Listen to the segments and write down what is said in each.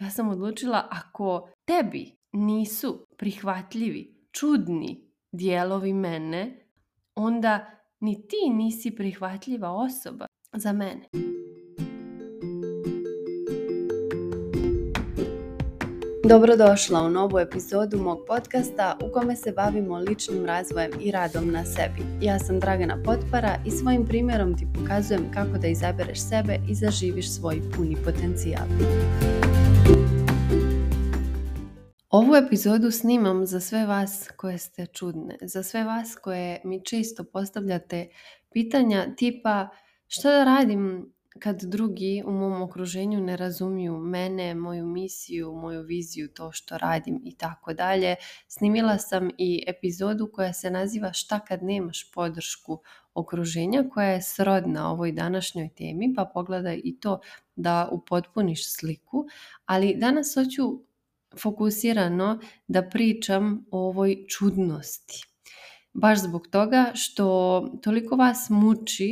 Ja sam odlučila ako tebi nisu prihvatljivi, čudni dijelovi mene, onda ni ti nisi prihvatljiva osoba za mene. Dobrodošla u novu epizodu mog podcasta u kome se bavimo ličnim razvojem i radom na sebi. Ja sam Dragana Potpara i svojim primjerom ti pokazujem kako da izabereš sebe i zaživiš svoj puni potencijal. Ovu epizodu snimam za sve vas koje ste čudne, za sve vas koje mi često postavljate pitanja tipa što da radim kad drugi u mom okruženju ne razumiju mene, moju misiju, moju viziju, to što radim i tako dalje. Snimila sam i epizodu koja se naziva Šta kad nemaš podršku okruženja koja je srodna ovoj današnjoj temi, pa pogledaj i to da upotpuniš sliku, ali danas hoću fokusirano da pričam o ovoj čudnosti. Baš zbog toga što toliko vas muči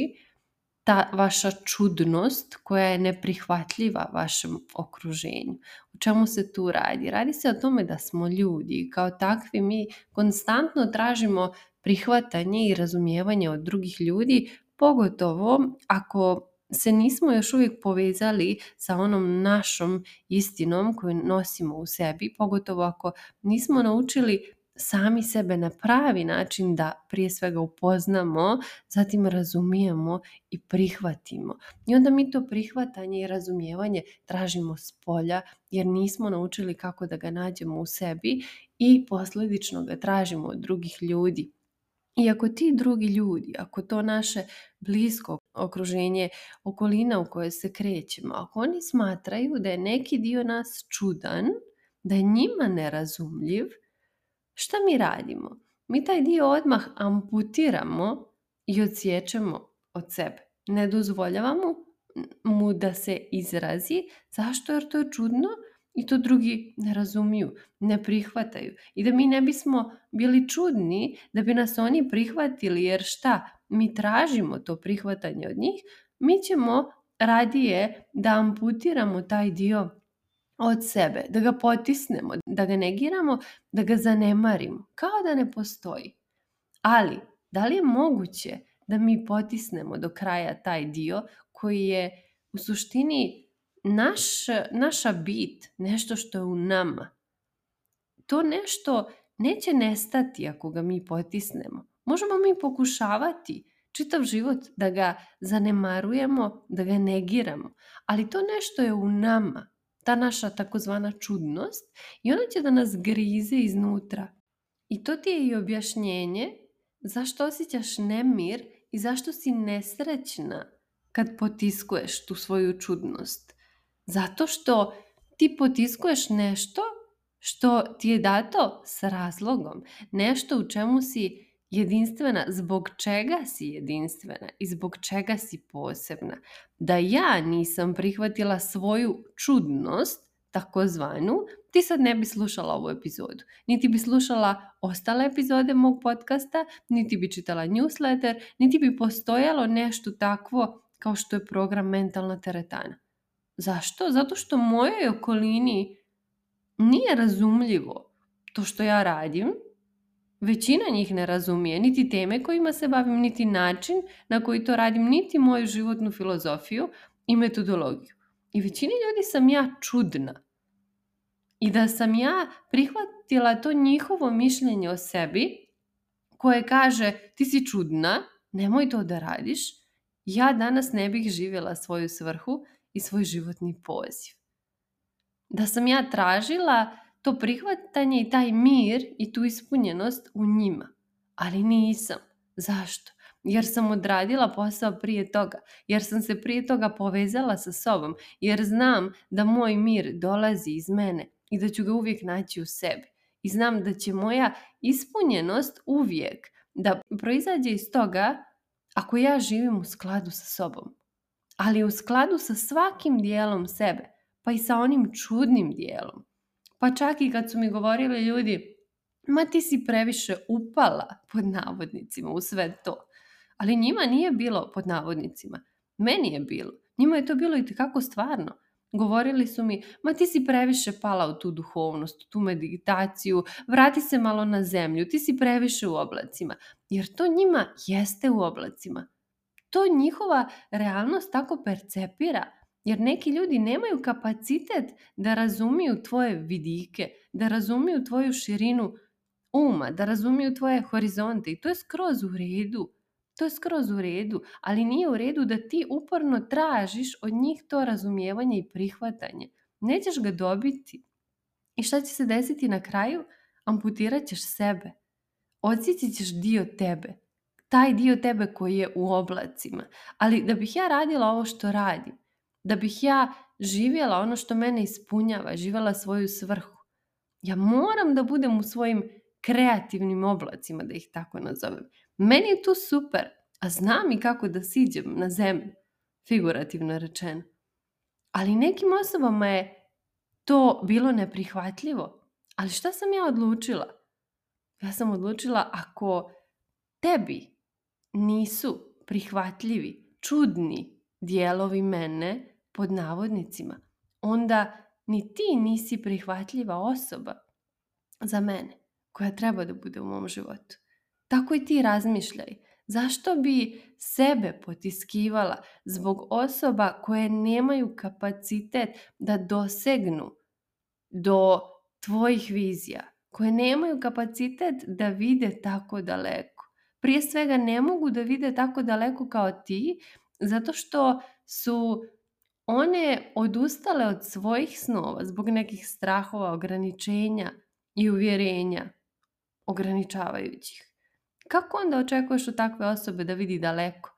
ta vaša čudnost koja je neprihvatljiva vašem okruženju. O čemu se tu radi? Radi se o tome da smo ljudi kao takvi mi konstantno tražimo prihvatanje i razumijevanje od drugih ljudi, pogotovo ako se nismo još uvijek povezali sa onom našom istinom koju nosimo u sebi, pogotovo ako nismo naučili sami sebe na pravi način da prije svega upoznamo, zatim razumijemo i prihvatimo. I onda mi to prihvatanje i razumijevanje tražimo s polja jer nismo naučili kako da ga nađemo u sebi i posljedično ga tražimo od drugih ljudi. I ako ti drugi ljudi, ako to naše blisko okruženje, okolina u kojoj se krećemo, ako oni smatraju da je neki dio nas čudan, da je njima nerazumljiv, šta mi radimo? Mi taj dio odmah amputiramo i odsječemo od sebe. Ne dozvoljavamo mu da se izrazi. Zašto? Jer to je čudno i to drugi ne razumiju, ne prihvataju. I da mi ne bismo bili čudni da bi nas oni prihvatili, jer šta? Mi tražimo to prihvatanje od njih, mi ćemo radije da amputiramo taj dio od sebe, da ga potisnemo, da ga negiramo, da ga zanemarimo, kao da ne postoji. Ali, da li je moguće da mi potisnemo do kraja taj dio koji je u suštini naš, naša bit, nešto što je u nama, to nešto neće nestati ako ga mi potisnemo. Možemo mi pokušavati čitav život da ga zanemarujemo, da ga negiramo, ali to nešto je u nama, ta naša takozvana čudnost i ona će da nas grize iznutra. I to ti je i objašnjenje zašto osjećaš nemir i zašto si nesrećna kad potiskuješ tu svoju čudnost. Zato što ti potiskuješ nešto što ti je dato s razlogom, nešto u čemu si jedinstvena, zbog čega si jedinstvena i zbog čega si posebna. Da ja nisam prihvatila svoju čudnost, takozvanu, ti sad ne bi slušala ovu epizodu. Niti bi slušala ostale epizode mog podcasta, niti bi čitala newsletter, niti bi postojalo nešto takvo kao što je program Mentalna teretana. Zašto? Zato što mojoj okolini nije razumljivo to što ja radim, većina njih ne razumije niti teme kojima se bavim, niti način na koji to radim, niti moju životnu filozofiju i metodologiju. I većini ljudi sam ja čudna. I da sam ja prihvatila to njihovo mišljenje o sebi, koje kaže ti si čudna, nemoj to da radiš, ja danas ne bih živjela svoju svrhu i svoj životni poziv. Da sam ja tražila to prihvatanje i taj mir i tu ispunjenost u njima. Ali nisam. Zašto? Jer sam odradila posao prije toga, jer sam se prije toga povezala sa sobom, jer znam da moj mir dolazi iz mene i da ću ga uvijek naći u sebi. I znam da će moja ispunjenost uvijek da proizađe iz toga ako ja živim u skladu sa sobom, ali u skladu sa svakim dijelom sebe, pa i sa onim čudnim dijelom. Pa čak i kad su mi govorili ljudi, ma ti si previše upala pod navodnicima u sve to. Ali njima nije bilo pod navodnicima. Meni je bilo. Njima je to bilo i kako stvarno. Govorili su mi, ma ti si previše pala u tu duhovnost, u tu meditaciju, vrati se malo na zemlju, ti si previše u oblacima. Jer to njima jeste u oblacima to njihova realnost tako percepira. Jer neki ljudi nemaju kapacitet da razumiju tvoje vidike, da razumiju tvoju širinu uma, da razumiju tvoje horizonte i to je skroz u redu. To je skroz u redu, ali nije u redu da ti uporno tražiš od njih to razumijevanje i prihvatanje. Nećeš ga dobiti. I šta će se desiti na kraju? Amputirat ćeš sebe. Odsjećit ćeš dio tebe taj dio tebe koji je u oblacima. Ali da bih ja radila ovo što radim, da bih ja živjela ono što mene ispunjava, živjela svoju svrhu, ja moram da budem u svojim kreativnim oblacima, da ih tako nazovem. Meni je tu super, a znam i kako da siđem na zemlju, figurativno rečeno. Ali nekim osobama je to bilo neprihvatljivo. Ali šta sam ja odlučila? Ja sam odlučila ako tebi nisu prihvatljivi, čudni dijelovi mene pod navodnicima, onda ni ti nisi prihvatljiva osoba za mene koja treba da bude u mom životu. Tako i ti razmišljaj. Zašto bi sebe potiskivala zbog osoba koje nemaju kapacitet da dosegnu do tvojih vizija, koje nemaju kapacitet da vide tako daleko? prije svega ne mogu da vide tako daleko kao ti, zato što su one odustale od svojih snova zbog nekih strahova, ograničenja i uvjerenja ograničavajućih. Kako onda očekuješ od takve osobe da vidi daleko?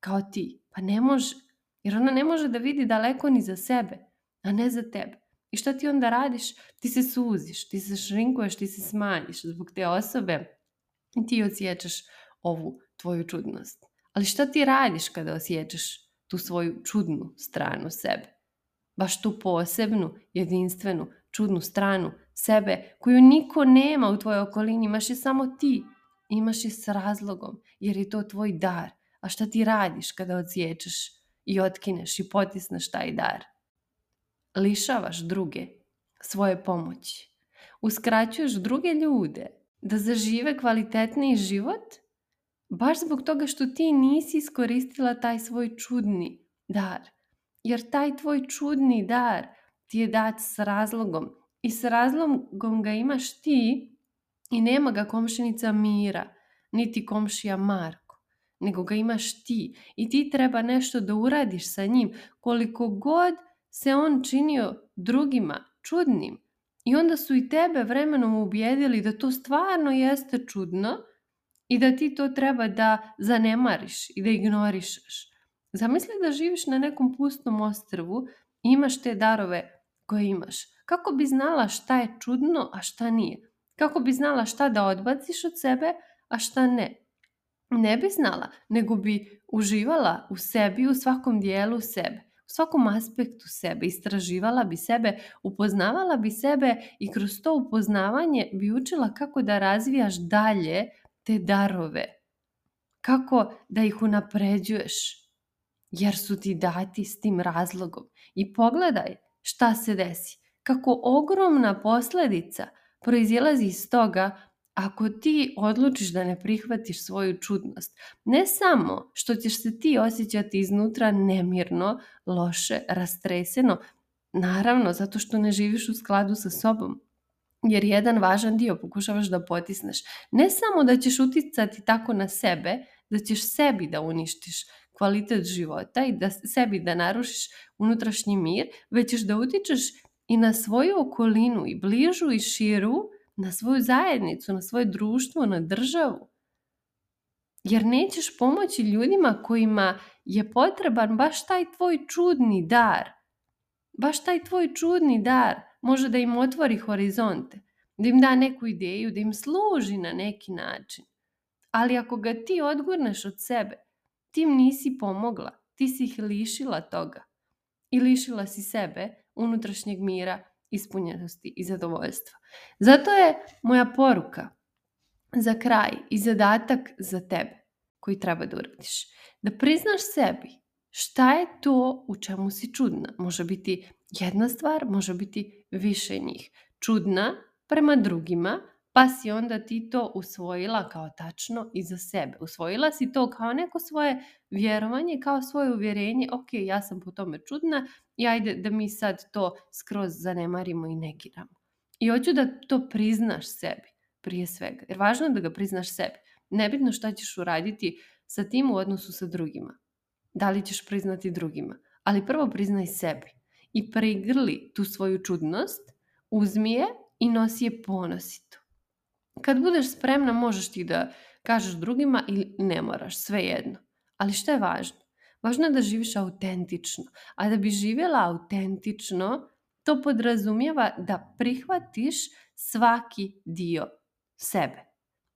Kao ti. Pa ne može. Jer ona ne može da vidi daleko ni za sebe, a ne za tebe. I šta ti onda radiš? Ti se suziš, ti se šrinkuješ, ti se smanjiš zbog te osobe. I ti odsjećaš ovu tvoju čudnost. Ali šta ti radiš kada osjećaš tu svoju čudnu stranu sebe? Baš tu posebnu, jedinstvenu, čudnu stranu sebe koju niko nema u tvojoj okolini, imaš je samo ti. Imaš je s razlogom jer je to tvoj dar. A šta ti radiš kada odsječeš i otkineš i potisneš taj dar? Lišavaš druge svoje pomoći. Uskraćuješ druge ljude da zažive kvalitetniji život – Baš zbog toga što ti nisi iskoristila taj svoj čudni dar. Jer taj tvoj čudni dar ti je dat s razlogom. I s razlogom ga imaš ti i nema ga komšinica Mira, niti komšija Marko, nego ga imaš ti. I ti treba nešto da uradiš sa njim koliko god se on činio drugima čudnim. I onda su i tebe vremenom ubijedili da to stvarno jeste čudno, i da ti to treba da zanemariš i da ignorišeš. Zamisli da živiš na nekom pustnom ostrvu i imaš te darove koje imaš. Kako bi znala šta je čudno, a šta nije? Kako bi znala šta da odbaciš od sebe, a šta ne? Ne bi znala, nego bi uživala u sebi, u svakom dijelu sebe, u svakom aspektu sebe, istraživala bi sebe, upoznavala bi sebe i kroz to upoznavanje bi učila kako da razvijaš dalje te darove, kako da ih unapređuješ, jer su ti dati s tim razlogom. I pogledaj šta se desi, kako ogromna posledica proizilazi iz toga ako ti odlučiš da ne prihvatiš svoju čudnost, ne samo što ćeš se ti osjećati iznutra nemirno, loše, rastreseno, naravno zato što ne živiš u skladu sa sobom, jer jedan važan dio pokušavaš da potisneš. Ne samo da ćeš uticati tako na sebe, da ćeš sebi da uništiš kvalitet života i da sebi da narušiš unutrašnji mir, već ćeš da utičeš i na svoju okolinu, i bližu i širu, na svoju zajednicu, na svoje društvo, na državu. Jer nećeš pomoći ljudima kojima je potreban baš taj tvoj čudni dar. Baš taj tvoj čudni dar može da im otvori horizonte, da im da neku ideju, da im služi na neki način. Ali ako ga ti odgurneš od sebe, tim nisi pomogla, ti si ih lišila toga. I lišila si sebe unutrašnjeg mira, ispunjenosti i zadovoljstva. Zato je moja poruka za kraj i zadatak za tebe koji treba da uradiš. Da priznaš sebi šta je to u čemu si čudna. Može biti jedna stvar, može biti više njih. Čudna prema drugima, pa si onda ti to usvojila kao tačno i za sebe. Usvojila si to kao neko svoje vjerovanje, kao svoje uvjerenje, ok, ja sam po tome čudna i ajde da mi sad to skroz zanemarimo i negiramo. I hoću da to priznaš sebi prije svega, jer važno je da ga priznaš sebi. Nebitno šta ćeš uraditi sa tim u odnosu sa drugima. Da li ćeš priznati drugima, ali prvo priznaj sebi i pregrli tu svoju čudnost, uzmi je i nosi je ponosito. Kad budeš spremna možeš ti da kažeš drugima ili ne moraš, sve jedno. Ali što je važno? Važno je da živiš autentično. A da bi živjela autentično, to podrazumijeva da prihvatiš svaki dio sebe.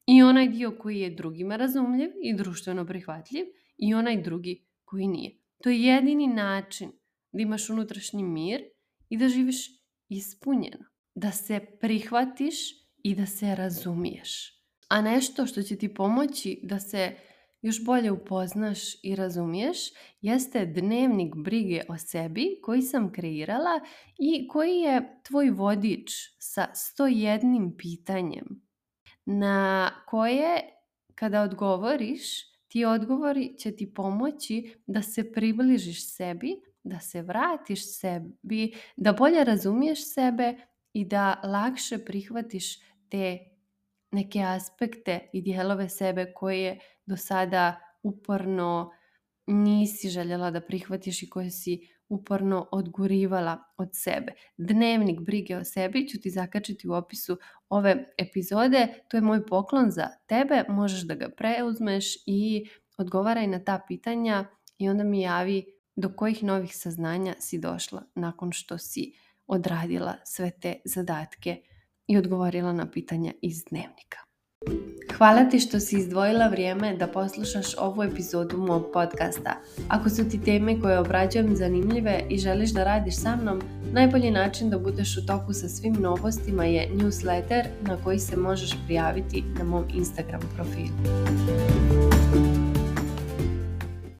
I onaj dio koji je drugima razumljiv i društveno prihvatljiv i onaj drugi koji nije. To je jedini način da imaš unutrašnji mir i da živiš ispunjeno. Da se prihvatiš i da se razumiješ. A nešto što će ti pomoći da se još bolje upoznaš i razumiješ jeste dnevnik brige o sebi koji sam kreirala i koji je tvoj vodič sa 101 pitanjem na koje kada odgovoriš ti odgovori će ti pomoći da se približiš sebi, da se vratiš sebi, da bolje razumiješ sebe i da lakše prihvatiš te neke aspekte i dijelove sebe koje do sada uporno nisi željela da prihvatiš i koje si uporno odgurivala od sebe. Dnevnik brige o sebi ću ti zakačiti u opisu ove epizode. To je moj poklon za tebe, možeš da ga preuzmeš i odgovaraj na ta pitanja i onda mi javi do kojih novih saznanja si došla nakon što si odradila sve te zadatke i odgovorila na pitanja iz dnevnika. Hvala ti što si izdvojila vrijeme da poslušaš ovu epizodu mog podcasta. Ako su ti teme koje obrađujem zanimljive i želiš da radiš sa mnom, najbolji način da budeš u toku sa svim novostima je newsletter na koji se možeš prijaviti na mom Instagram profilu.